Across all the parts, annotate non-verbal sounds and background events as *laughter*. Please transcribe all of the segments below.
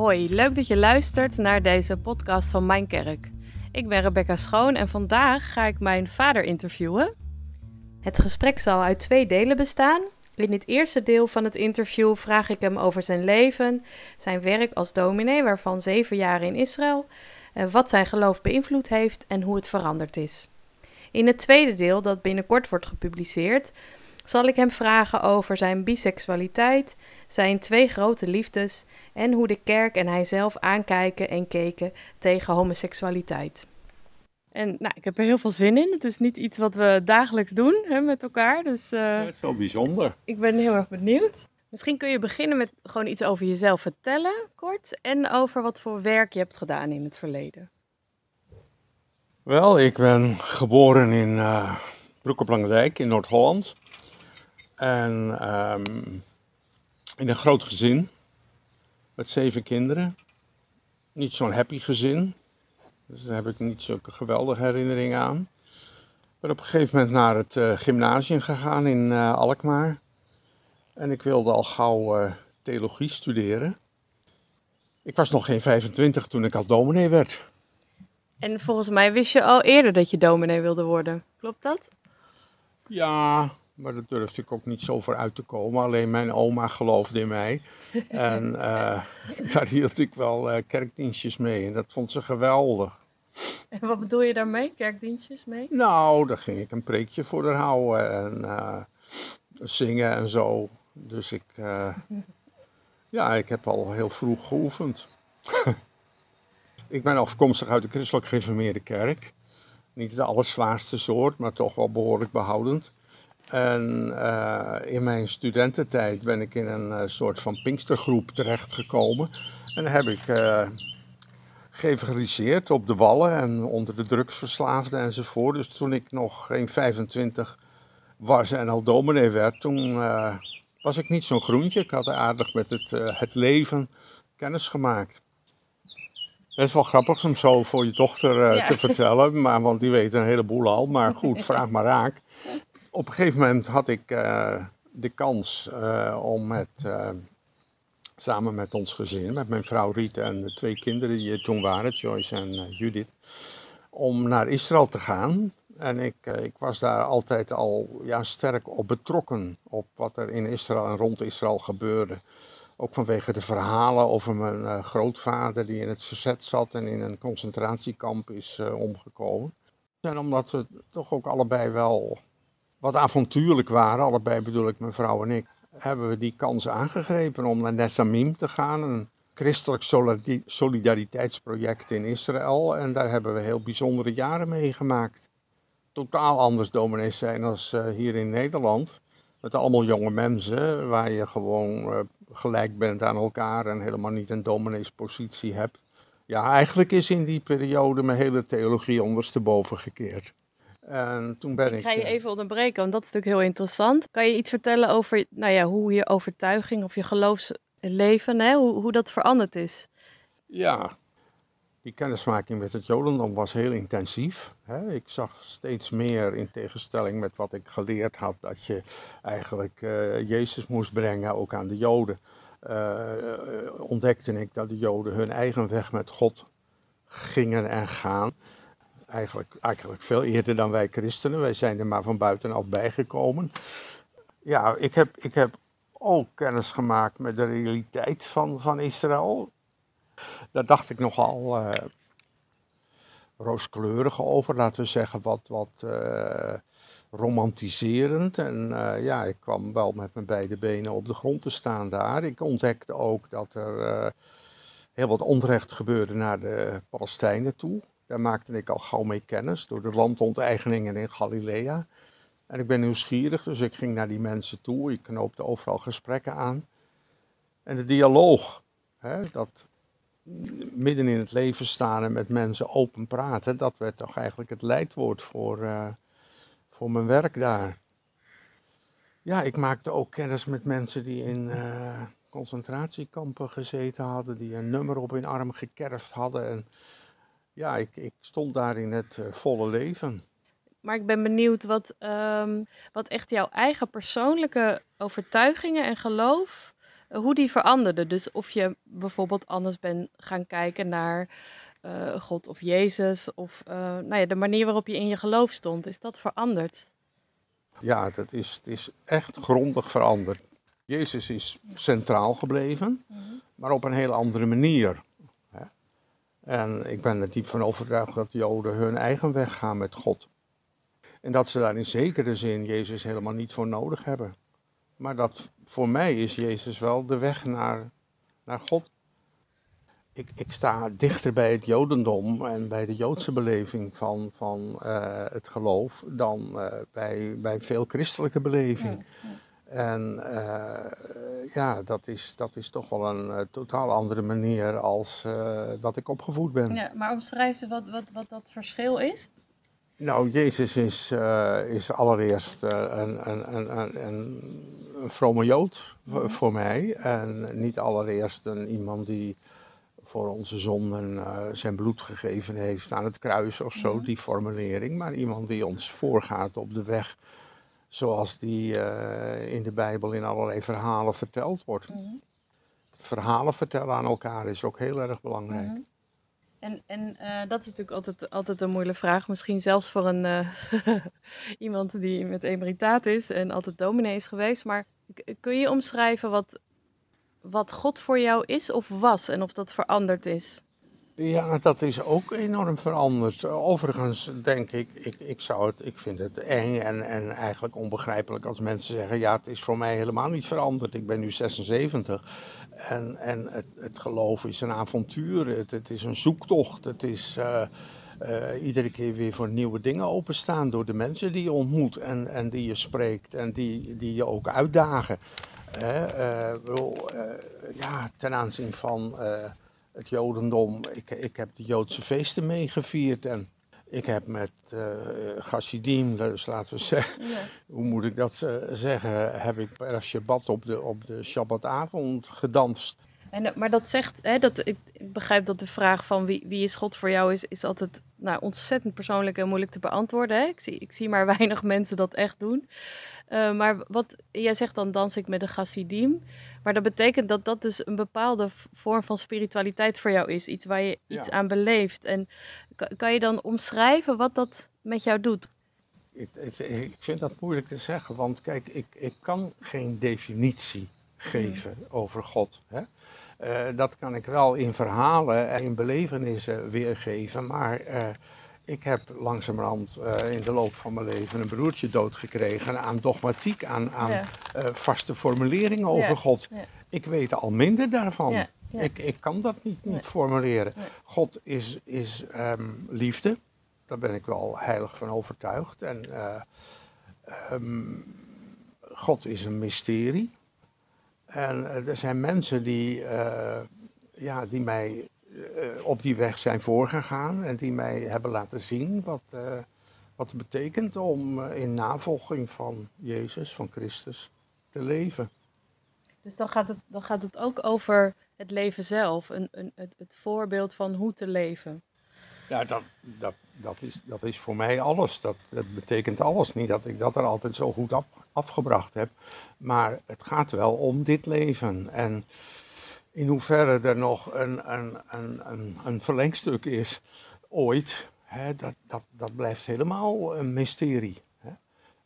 Hoi, leuk dat je luistert naar deze podcast van Mijn Kerk. Ik ben Rebecca Schoon en vandaag ga ik mijn vader interviewen. Het gesprek zal uit twee delen bestaan. In het eerste deel van het interview vraag ik hem over zijn leven, zijn werk als dominee, waarvan zeven jaar in Israël, wat zijn geloof beïnvloed heeft en hoe het veranderd is. In het tweede deel, dat binnenkort wordt gepubliceerd, zal ik hem vragen over zijn biseksualiteit, zijn twee grote liefdes en hoe de kerk en hij zelf aankijken en keken tegen homoseksualiteit. En nou, ik heb er heel veel zin in. Het is niet iets wat we dagelijks doen hè, met elkaar. Dus, uh, dat is wel bijzonder. Ik ben heel erg benieuwd. Misschien kun je beginnen met gewoon iets over jezelf vertellen, kort. En over wat voor werk je hebt gedaan in het verleden. Wel, ik ben geboren in uh, Broek op in Noord-Holland. En um, in een groot gezin met zeven kinderen. Niet zo'n happy gezin. Dus daar heb ik niet zulke geweldige herinneringen aan. Ik ben op een gegeven moment naar het uh, gymnasium gegaan in uh, Alkmaar. En ik wilde al gauw uh, theologie studeren. Ik was nog geen 25 toen ik al dominee werd. En volgens mij wist je al eerder dat je dominee wilde worden. Klopt dat? Ja, maar daar durfde ik ook niet zo voor uit te komen. Alleen mijn oma geloofde in mij. *laughs* En uh, daar hield ik wel uh, kerkdienstjes mee. En dat vond ze geweldig. En wat bedoel je daarmee, kerkdienstjes mee? Nou, daar ging ik een preekje voor haar houden. En uh, zingen en zo. Dus ik, ja, ik heb al heel vroeg geoefend. *laughs* ik ben afkomstig uit de christelijk gereformeerde kerk. Niet de allerzwaarste soort, maar toch wel behoorlijk behoudend. En uh, in mijn studententijd ben ik in een uh, soort van Pinkstergroep terechtgekomen. En heb ik uh, op de wallen en onder de drugsverslaafden enzovoort. Dus toen ik nog geen 25 was en al dominee werd, toen was ik niet zo'n groentje. Ik had aardig met het, het leven kennis gemaakt. Het is wel grappig om zo voor je dochter ja. te vertellen, maar, want die weet een heleboel al. Maar goed, vraag maar raak op een gegeven moment had ik uh, de kans uh, om met, uh, samen met ons gezin, met mijn vrouw Riet en de twee kinderen die er toen waren, Joyce en Judith, om naar Israël te gaan. En ik, ik was daar altijd al ja, sterk op betrokken, op wat er in Israël en rond Israël gebeurde. Ook vanwege de verhalen over mijn grootvader die in het verzet zat en in een concentratiekamp is omgekomen. En omdat we toch ook allebei wel wat avontuurlijk waren, allebei bedoel ik mijn vrouw en ik, hebben we die kans aangegrepen om naar Nesamim te gaan, een christelijk solidariteitsproject in Israël. En daar hebben we heel bijzondere jaren meegemaakt. Totaal anders dominees zijn als uh, hier in Nederland. Met allemaal jonge mensen, waar je gewoon uh, gelijk bent aan elkaar en helemaal niet een domineespositie hebt. Ja, eigenlijk is in die periode mijn hele theologie ondersteboven gekeerd. En toen ben ik. Ik ga je even onderbreken, want dat is natuurlijk heel interessant. Kan je iets vertellen over nou ja, hoe je overtuiging of je geloofsleven, hè, hoe, hoe dat veranderd is? Ja, die kennismaking met het Jodendom was heel intensief. Hè. Ik zag steeds meer, in tegenstelling met wat ik geleerd had, dat je eigenlijk uh, Jezus moest brengen, ook aan de Joden. Uh, ontdekte ik dat de Joden hun eigen weg met God gingen en gaan eigenlijk, eigenlijk veel eerder dan wij christenen. Wij zijn er maar van buitenaf bijgekomen. Ja, ik heb, ik heb ook kennis gemaakt met de realiteit van, van Israël. Daar dacht ik nogal uh, rooskleurig over, laten we zeggen, wat, wat uh, romantiserend. En uh, ja, ik kwam wel met mijn beide benen op de grond te staan daar. Ik ontdekte ook dat er heel wat onrecht gebeurde naar de Palestijnen toe. Daar maakte ik al gauw mee kennis door de landonteigeningen in Galilea. En ik ben nieuwsgierig, dus ik ging naar die mensen toe. Ik knoopte overal gesprekken aan. En de dialoog, hè, dat midden in het leven staan en met mensen open praten, dat werd toch eigenlijk het leidwoord voor, uh, voor mijn werk daar. Ja, ik maakte ook kennis met mensen die in uh, concentratiekampen gezeten hadden, die een nummer op hun arm gekerfd hadden. En ja, ik, ik stond daar in het uh, volle leven. Maar ik ben benieuwd wat, um, wat echt jouw eigen persoonlijke overtuigingen en geloof hoe die veranderde. Dus of je bijvoorbeeld anders bent gaan kijken naar uh, God of Jezus, of nou ja, de manier waarop je in je geloof stond, is dat veranderd? Ja, dat is, het is echt grondig veranderd. Jezus is centraal gebleven, mhm. maar op een hele andere manier. En ik ben er diep van overtuigd dat Joden hun eigen weg gaan met God. En dat ze daar in zekere zin Jezus helemaal niet voor nodig hebben. Maar dat voor mij is Jezus wel de weg naar, naar God. Ik, ik sta dichter bij het Jodendom en bij de Joodse beleving van, van uh, het geloof dan uh, bij, bij veel christelijke beleving. En uh, ja, dat is, dat is toch wel een uh, totaal andere manier als uh, dat ik opgevoed ben. Ja, maar omschrijf ze wat, wat, wat dat verschil is? Nou, Jezus is, is allereerst een, een, een, een, een vrome Jood mhm. voor mij. En niet allereerst een, iemand die voor onze zonden zijn bloed gegeven heeft aan het kruis of zo, mhm. die formulering. Maar iemand die ons voorgaat op de weg zoals die uh, in de Bijbel in allerlei verhalen verteld wordt. Mm Verhalen vertellen aan elkaar is ook heel erg belangrijk. Mm -hmm. En, en uh, dat is natuurlijk altijd, altijd een moeilijke vraag. Misschien zelfs voor een, uh, *laughs* iemand die met emeritaat is en altijd dominee is geweest. Maar kun je omschrijven wat, wat God voor jou is of was en of dat veranderd is? Ja, dat is ook enorm veranderd. Overigens denk ik, ik, ik, zou het, ik vind het eng en, en eigenlijk onbegrijpelijk als mensen zeggen, ja, het is voor mij helemaal niet veranderd. Ik ben nu 76 en, en het, het geloof is een avontuur, het, het is een zoektocht, het is uh, uh, iedere keer weer voor nieuwe dingen openstaan door de mensen die je ontmoet en, en die je spreekt en die, die je ook uitdagen. Uh, ja, ten aanzien van het Jodendom. Ik, ik heb de Joodse feesten meegevierd en ik heb met uh, Chassidim, dus laten we *laughs* zeggen, hoe moet ik dat uh, zeggen, heb ik per Shabbat op de, op de Shabbatavond gedanst. En, eh, maar dat zegt, hè, dat, ik, ik, begrijp dat de vraag van wie, wie is God voor jou is, is altijd nou, ontzettend persoonlijk en moeilijk te beantwoorden. Hè? Ik, zie, ik zie maar *laughs* weinig mensen dat echt doen. Uh, maar wat jij zegt dan dans ik met de Chassidim. Maar dat betekent dat dat dus een bepaalde vorm van spiritualiteit voor jou is. Iets waar je iets aan beleeft. En kan je dan omschrijven wat dat met jou doet? Ik, ik, vind dat moeilijk te zeggen, want kijk, ik, ik kan geen definitie geven hmm. over God. Hè? Uh, dat kan ik wel in verhalen en in belevenissen weergeven, maar uh, ik heb langzamerhand uh, in de loop van mijn leven een broertje doodgekregen aan dogmatiek, aan, aan ja. vaste formuleringen over ja. God. Ja. Ik weet al minder daarvan. Ik, ik kan dat niet, niet formuleren. God is, is um, liefde, daar ben ik wel heilig van overtuigd. En um, God is een mysterie. En er zijn mensen die, ja, die mij uh, op die weg zijn voorgegaan en die mij hebben laten zien wat, wat het betekent om in navolging van Jezus, van Christus, te leven. Dus dan gaat het, dan gaat het ook over het leven zelf, een, een, het, het voorbeeld van hoe te leven. Ja, dat, dat, dat, is, dat is voor mij alles. Dat, dat betekent alles. Niet dat ik dat er altijd zo goed af, afgebracht heb. Maar het gaat wel om dit leven. En in hoeverre er nog een, een, een, een, een verlengstuk is ooit, hè, dat, dat, dat blijft helemaal een mysterie. Hè.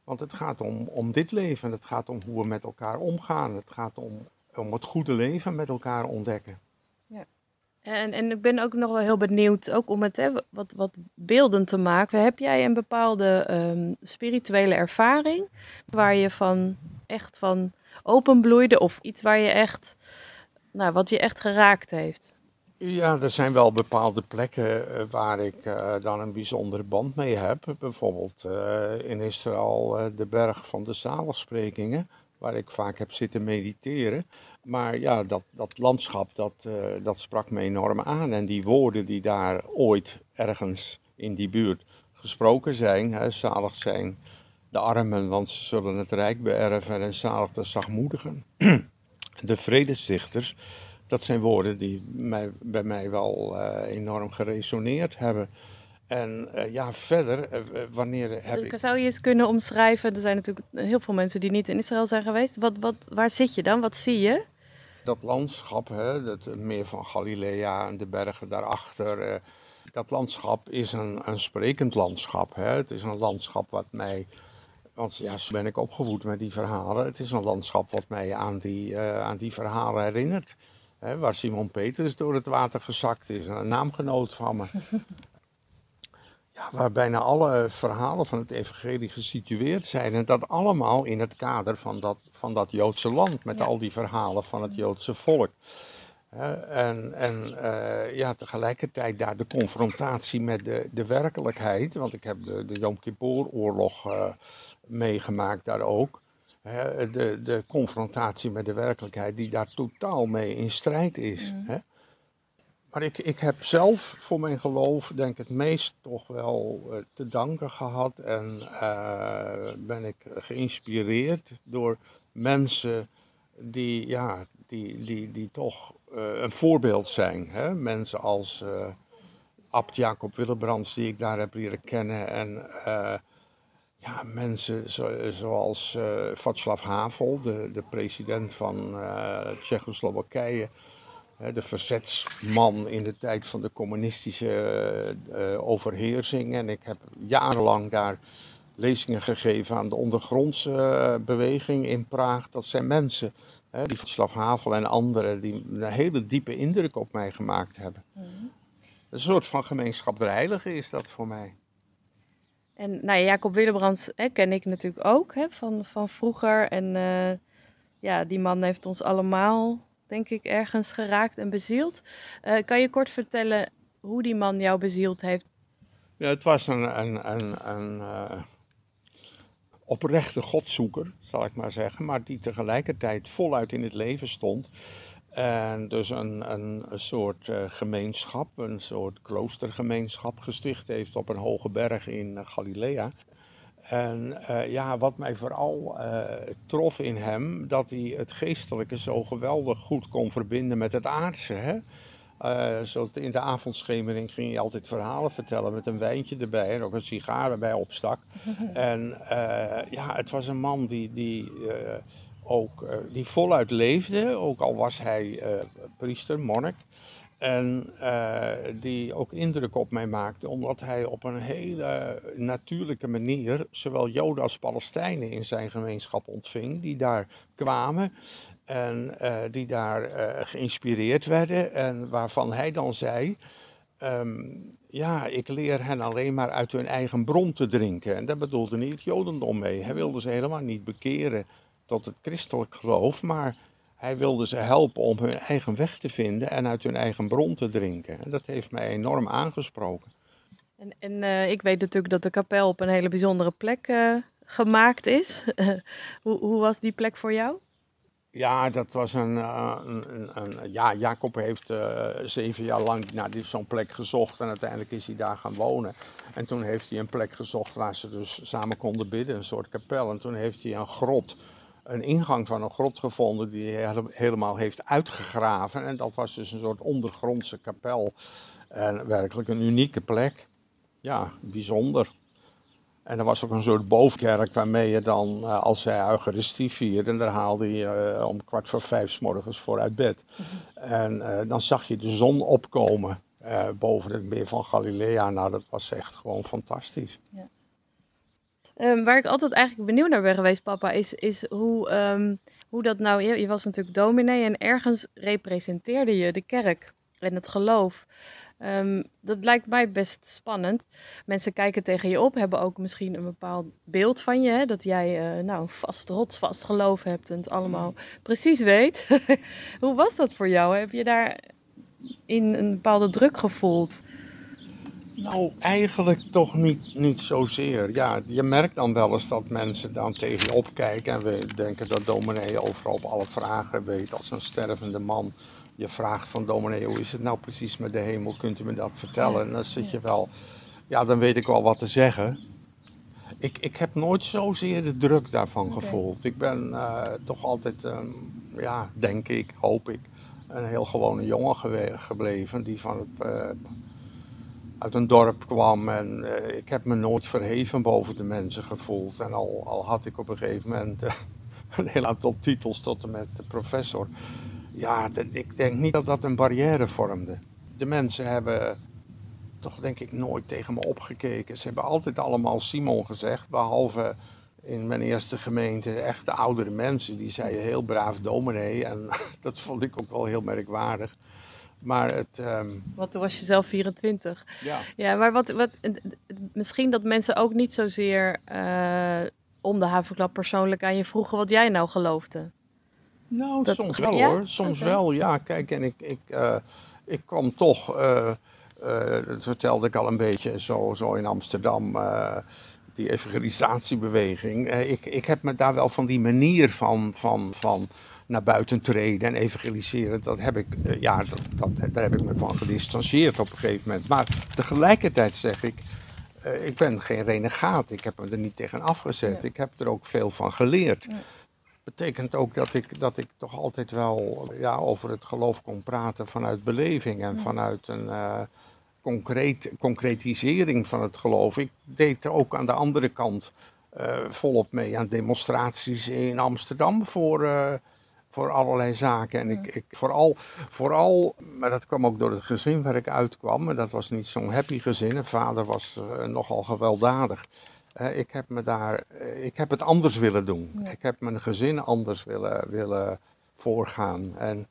Want het gaat om, om dit leven, het gaat om hoe we met elkaar omgaan, het gaat om, om het goede leven met elkaar ontdekken. En, en ik ben ook nog wel heel benieuwd, ook om het hè, wat, wat beelden te maken. Heb jij een bepaalde um, spirituele ervaring waar je van echt van openbloeide of iets waar je echt nou, wat je echt geraakt heeft? Ja, er zijn wel bepaalde plekken uh, waar ik uh, dan een bijzondere band mee heb. Bijvoorbeeld uh, in Israël de berg van de zaligsprekingen, waar ik vaak heb zitten mediteren. Maar ja, dat, dat landschap, dat, dat sprak me enorm aan. En die woorden die daar ooit ergens in die buurt gesproken zijn, hè, zalig zijn de armen, want ze zullen het rijk beërven en zalig de zachtmoedigen *clears throat* de vredestichters, dat zijn woorden die mij, bij mij wel uh, enorm geresoneerd hebben. En uh, ja, verder, uh, wanneer heb ik... Zou je eens kunnen omschrijven, er zijn natuurlijk heel veel mensen die niet in Israël zijn geweest. Wat, wat, waar zit je dan? Wat zie je? Dat landschap, hè, het meer van Galilea en de bergen daarachter, eh, dat landschap is een, een sprekend landschap. Hè. Het is een landschap wat mij, want ja, zo ben ik opgevoed met die verhalen. Het is een landschap wat mij aan die, eh, aan die verhalen herinnert. Hè, waar Simon Petrus door het water gezakt is, een naamgenoot van me. Ja, waar bijna alle verhalen van het evangelie gesitueerd zijn. En dat allemaal in het kader van dat, van dat Joodse land, met al die verhalen van het Joodse volk. en en uh, ja, tegelijkertijd daar de confrontatie met de, de werkelijkheid, want ik heb de, de Yom Kippur-oorlog uh, meegemaakt daar ook. de, de confrontatie met de werkelijkheid die daar totaal mee in strijd is. Mm. Maar ik, ik heb zelf voor mijn geloof, denk het meest toch wel uh, te danken gehad. En uh, ben ik geïnspireerd door mensen die, ja, die, die, die toch uh, een voorbeeld zijn. Hè? Mensen als Abt Jacob Willebrands, die ik daar heb leren kennen. En ja, mensen zo, zoals Václav Havel, de, de president van Tsjechoslowakije de verzetsman in de tijd van de communistische uh, overheersing. En ik heb jarenlang daar lezingen gegeven aan de ondergrondse uh, beweging in Praag. Dat zijn mensen, die van Havel en anderen, die een hele diepe indruk op mij gemaakt hebben. Mhm. Een soort van gemeenschap der heiligen is dat voor mij. En nou, Jacob Willebrands hè, ken ik natuurlijk ook hè, van, van vroeger. En uh, ja, die man heeft ons allemaal denk ik, ergens geraakt en bezield. Uh, kan je kort vertellen hoe die man jou bezield heeft? Ja, het was een, een, een, een uh, oprechte godzoeker, zal ik maar zeggen, maar die tegelijkertijd voluit in het leven stond. En dus een, een, soort uh, gemeenschap, een soort kloostergemeenschap gesticht heeft op een hoge berg in Galilea. En uh, ja, wat mij vooral uh, trof in hem, dat hij het geestelijke zo geweldig goed kon verbinden met het aardse. Hè? Uh, zo in de avondschemering ging hij altijd verhalen vertellen met een wijntje erbij en ook een sigaar erbij opstak. *laughs* en ja, het was een man die, die ook die voluit leefde, ook al was hij priester, monnik. En uh, die ook indruk op mij maakte, omdat hij op een hele natuurlijke manier zowel Joden als Palestijnen in zijn gemeenschap ontving, die daar kwamen en uh, die daar uh, geïnspireerd werden en waarvan hij dan zei, um, ja, ik leer hen alleen maar uit hun eigen bron te drinken. En daar bedoelde niet het Jodendom mee. Hij wilde ze helemaal niet bekeren tot het christelijk geloof, maar hij wilde ze helpen om hun eigen weg te vinden en uit hun eigen bron te drinken. En dat heeft mij enorm aangesproken. En, en uh, ik weet natuurlijk dat de kapel op een hele bijzondere plek uh, gemaakt is. *laughs* hoe, hoe, was die plek voor jou? Ja, dat was een. Uh, een, een, ja, Jacob heeft zeven jaar lang naar zo'n plek gezocht en uiteindelijk is hij daar gaan wonen. En toen heeft hij een plek gezocht waar ze dus samen konden bidden, een soort kapel. En toen heeft hij een grot een ingang van een grot gevonden die hij helemaal heeft uitgegraven. En dat was dus een soort ondergrondse kapel. En werkelijk een unieke plek. Ja, bijzonder. En er was ook een soort bovenkerk waarmee je dan, eh, als hij Eucharistie vierde, en daar haalde je uh, om kwart voor vijf s morgens voor uit bed. Mhm. En uh, dan zag je de zon opkomen boven het meer van Galilea. Nou, dat was echt gewoon fantastisch. Ja. Um, waar ik altijd eigenlijk benieuwd naar ben geweest, papa, is, is hoe, um, hoe dat nou... Je, je, was natuurlijk dominee en ergens representeerde je de kerk en het geloof. Um, dat lijkt mij best spannend. Mensen kijken tegen je op, hebben ook misschien een bepaald beeld van je. Hè? Dat jij uh, nou, een vast, rotsvast geloof hebt en het allemaal mm. precies weet. *laughs* hoe was dat voor jou? Heb je daar in een bepaalde druk gevoeld? Nou, eigenlijk toch niet, niet zozeer. Ja, je merkt dan wel eens dat mensen dan tegen je opkijken en we denken dat dominee overal op alle vragen weet als een stervende man. Je vraagt van dominee, hoe is het nou precies met de hemel? Kunt u me dat vertellen? En dan zit je wel, ja, dan weet ik wel wat te zeggen. Ik, ik heb nooit zozeer de druk daarvan gevoeld. Ik ben uh, toch altijd, um, ja, denk ik, hoop ik, een heel gewone jongen gebleven die van het uh, uit een dorp kwam en uh, ik heb me nooit verheven boven de mensen gevoeld. En al, al had ik op een gegeven moment uh, *laughs* een heel aantal titels tot en met de professor. ja, ik denk niet dat dat een barrière vormde. De mensen hebben toch denk ik nooit tegen me opgekeken. Ze hebben altijd allemaal Simon gezegd, behalve in mijn eerste gemeente echte oudere mensen. Die zeiden heel braaf dominee en *laughs* dat vond ik ook wel heel merkwaardig. Maar het... Um... Want toen was je zelf 24. Ja. Ja, maar wat, wat, misschien dat mensen ook niet zozeer uh, om de havenklap persoonlijk aan je vroegen wat jij nou geloofde. Nou, soms wel hoor. Soms wel, ja. Kijk, en ik, ik, uh, ik kwam toch... Uh, dat vertelde ik al een beetje zo, zo in Amsterdam die evangelisatiebeweging. ik, ik heb me daar wel van die manier van, van, van naar buiten treden en evangeliseren, dat heb ik, eh, ja, dat, dat, daar heb ik me van gedistanceerd op een gegeven moment. Maar tegelijkertijd zeg ik, uh, ik ben geen renegaat, ik heb me er niet tegen afgezet, ik heb er ook veel van geleerd. Ja. Betekent ook dat ik, dat ik toch altijd wel ja, over het geloof kon praten vanuit beleving en vanuit een uh, concreet, concretisering van het geloof. Ik deed er ook aan de andere kant volop mee aan demonstraties in Amsterdam voor voor allerlei zaken. En ik, ik vooral, vooral, maar dat kwam ook door het gezin waar ik uitkwam. En dat was niet zo'n happy gezin. Een vader was uh, nogal gewelddadig. Uh, ik heb me daar, uh, ik heb het anders willen doen. Ja. Ik heb mijn gezin anders willen, willen voorgaan. En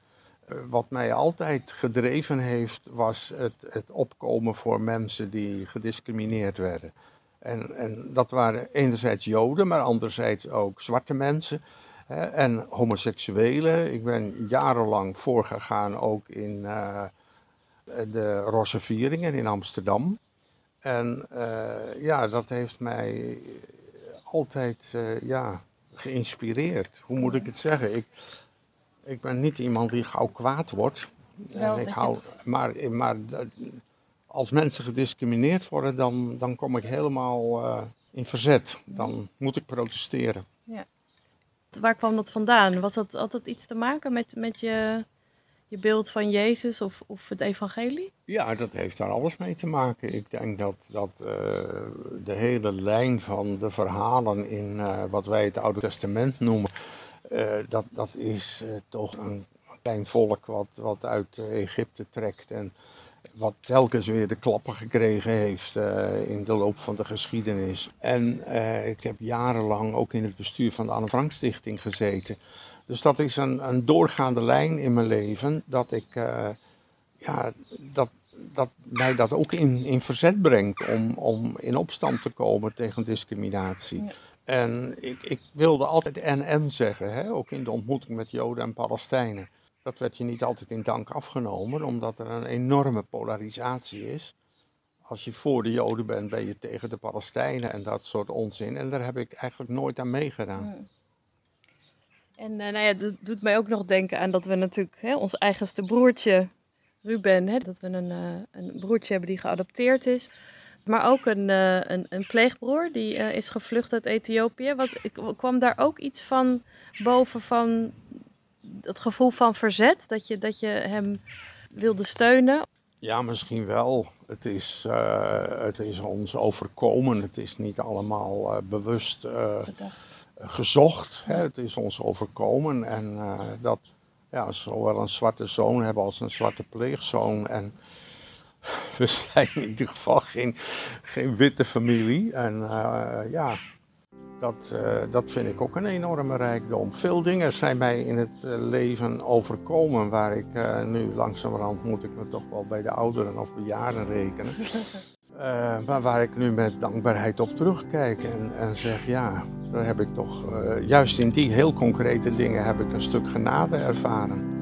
wat mij altijd gedreven heeft, was het, het opkomen voor mensen die gediscrimineerd werden. En, en dat waren enerzijds Joden, maar anderzijds ook zwarte mensen en homoseksuelen. Ik ben jarenlang voorgegaan ook in uh, de Rosse in Amsterdam. En uh, ja, dat heeft mij altijd uh, ja, geïnspireerd. Hoe moet ik het zeggen? Ik, ik ben niet iemand die gauw kwaad wordt. Wel, en ik hou, het... maar, maar als mensen gediscrimineerd worden, dan, dan kom ik helemaal in verzet. Dan moet ik protesteren. Ja waar kwam dat vandaan? Was dat altijd iets te maken met, met je, je beeld van Jezus of, of het evangelie? Ja, dat heeft daar alles mee te maken. Ik denk dat, dat uh, de hele lijn van de verhalen in uh, wat wij het Oude Testament noemen, uh, dat, dat is toch een klein volk wat, wat uit Egypte trekt en wat telkens weer de klappen gekregen heeft uh, in de loop van de geschiedenis. En uh, ik heb jarenlang ook in het bestuur van de Anne Frank Stichting gezeten. Dus dat is een, een doorgaande lijn in mijn leven, dat ik, uh, ja, dat, dat mij dat ook in, in verzet brengt om, om in opstand te komen tegen discriminatie. Ja. En ik, ik wilde altijd en-en zeggen, hè? ook in de ontmoeting met Joden en Palestijnen. Dat werd je niet altijd in dank afgenomen, omdat er een enorme polarisatie is. Als je voor de Joden bent, ben je tegen de Palestijnen en dat soort onzin. En daar heb ik eigenlijk nooit aan meegedaan. Hmm. En uh, nou ja, dat doet mij ook nog denken aan dat we natuurlijk hè, ons eigenste broertje, Ruben, hè, dat we een, uh, een broertje hebben die geadopteerd is. Maar ook een, uh, een, een, pleegbroer die is gevlucht uit Ethiopië. Was, kwam daar ook iets van boven van het gevoel van verzet, dat je, dat je hem wilde steunen? Ja, misschien wel. Het is, uh, het is ons overkomen. Het is niet allemaal uh, bewust uh, gezocht. Hè? Het is ons overkomen. En dat ja, zowel een zwarte zoon hebben als een zwarte pleegzoon. En *laughs* we zijn in ieder geval geen, geen witte familie. En ja, dat, uh, dat vind ik ook een enorme rijkdom. Veel dingen zijn mij in het uh, leven overkomen waar ik uh, nu langzamerhand moet ik me toch wel bij de ouderen of bejaarden rekenen. *laughs* maar waar ik nu met dankbaarheid op terugkijk en, en zeg ja, daar heb ik toch, juist in die heel concrete dingen heb ik een stuk genade ervaren.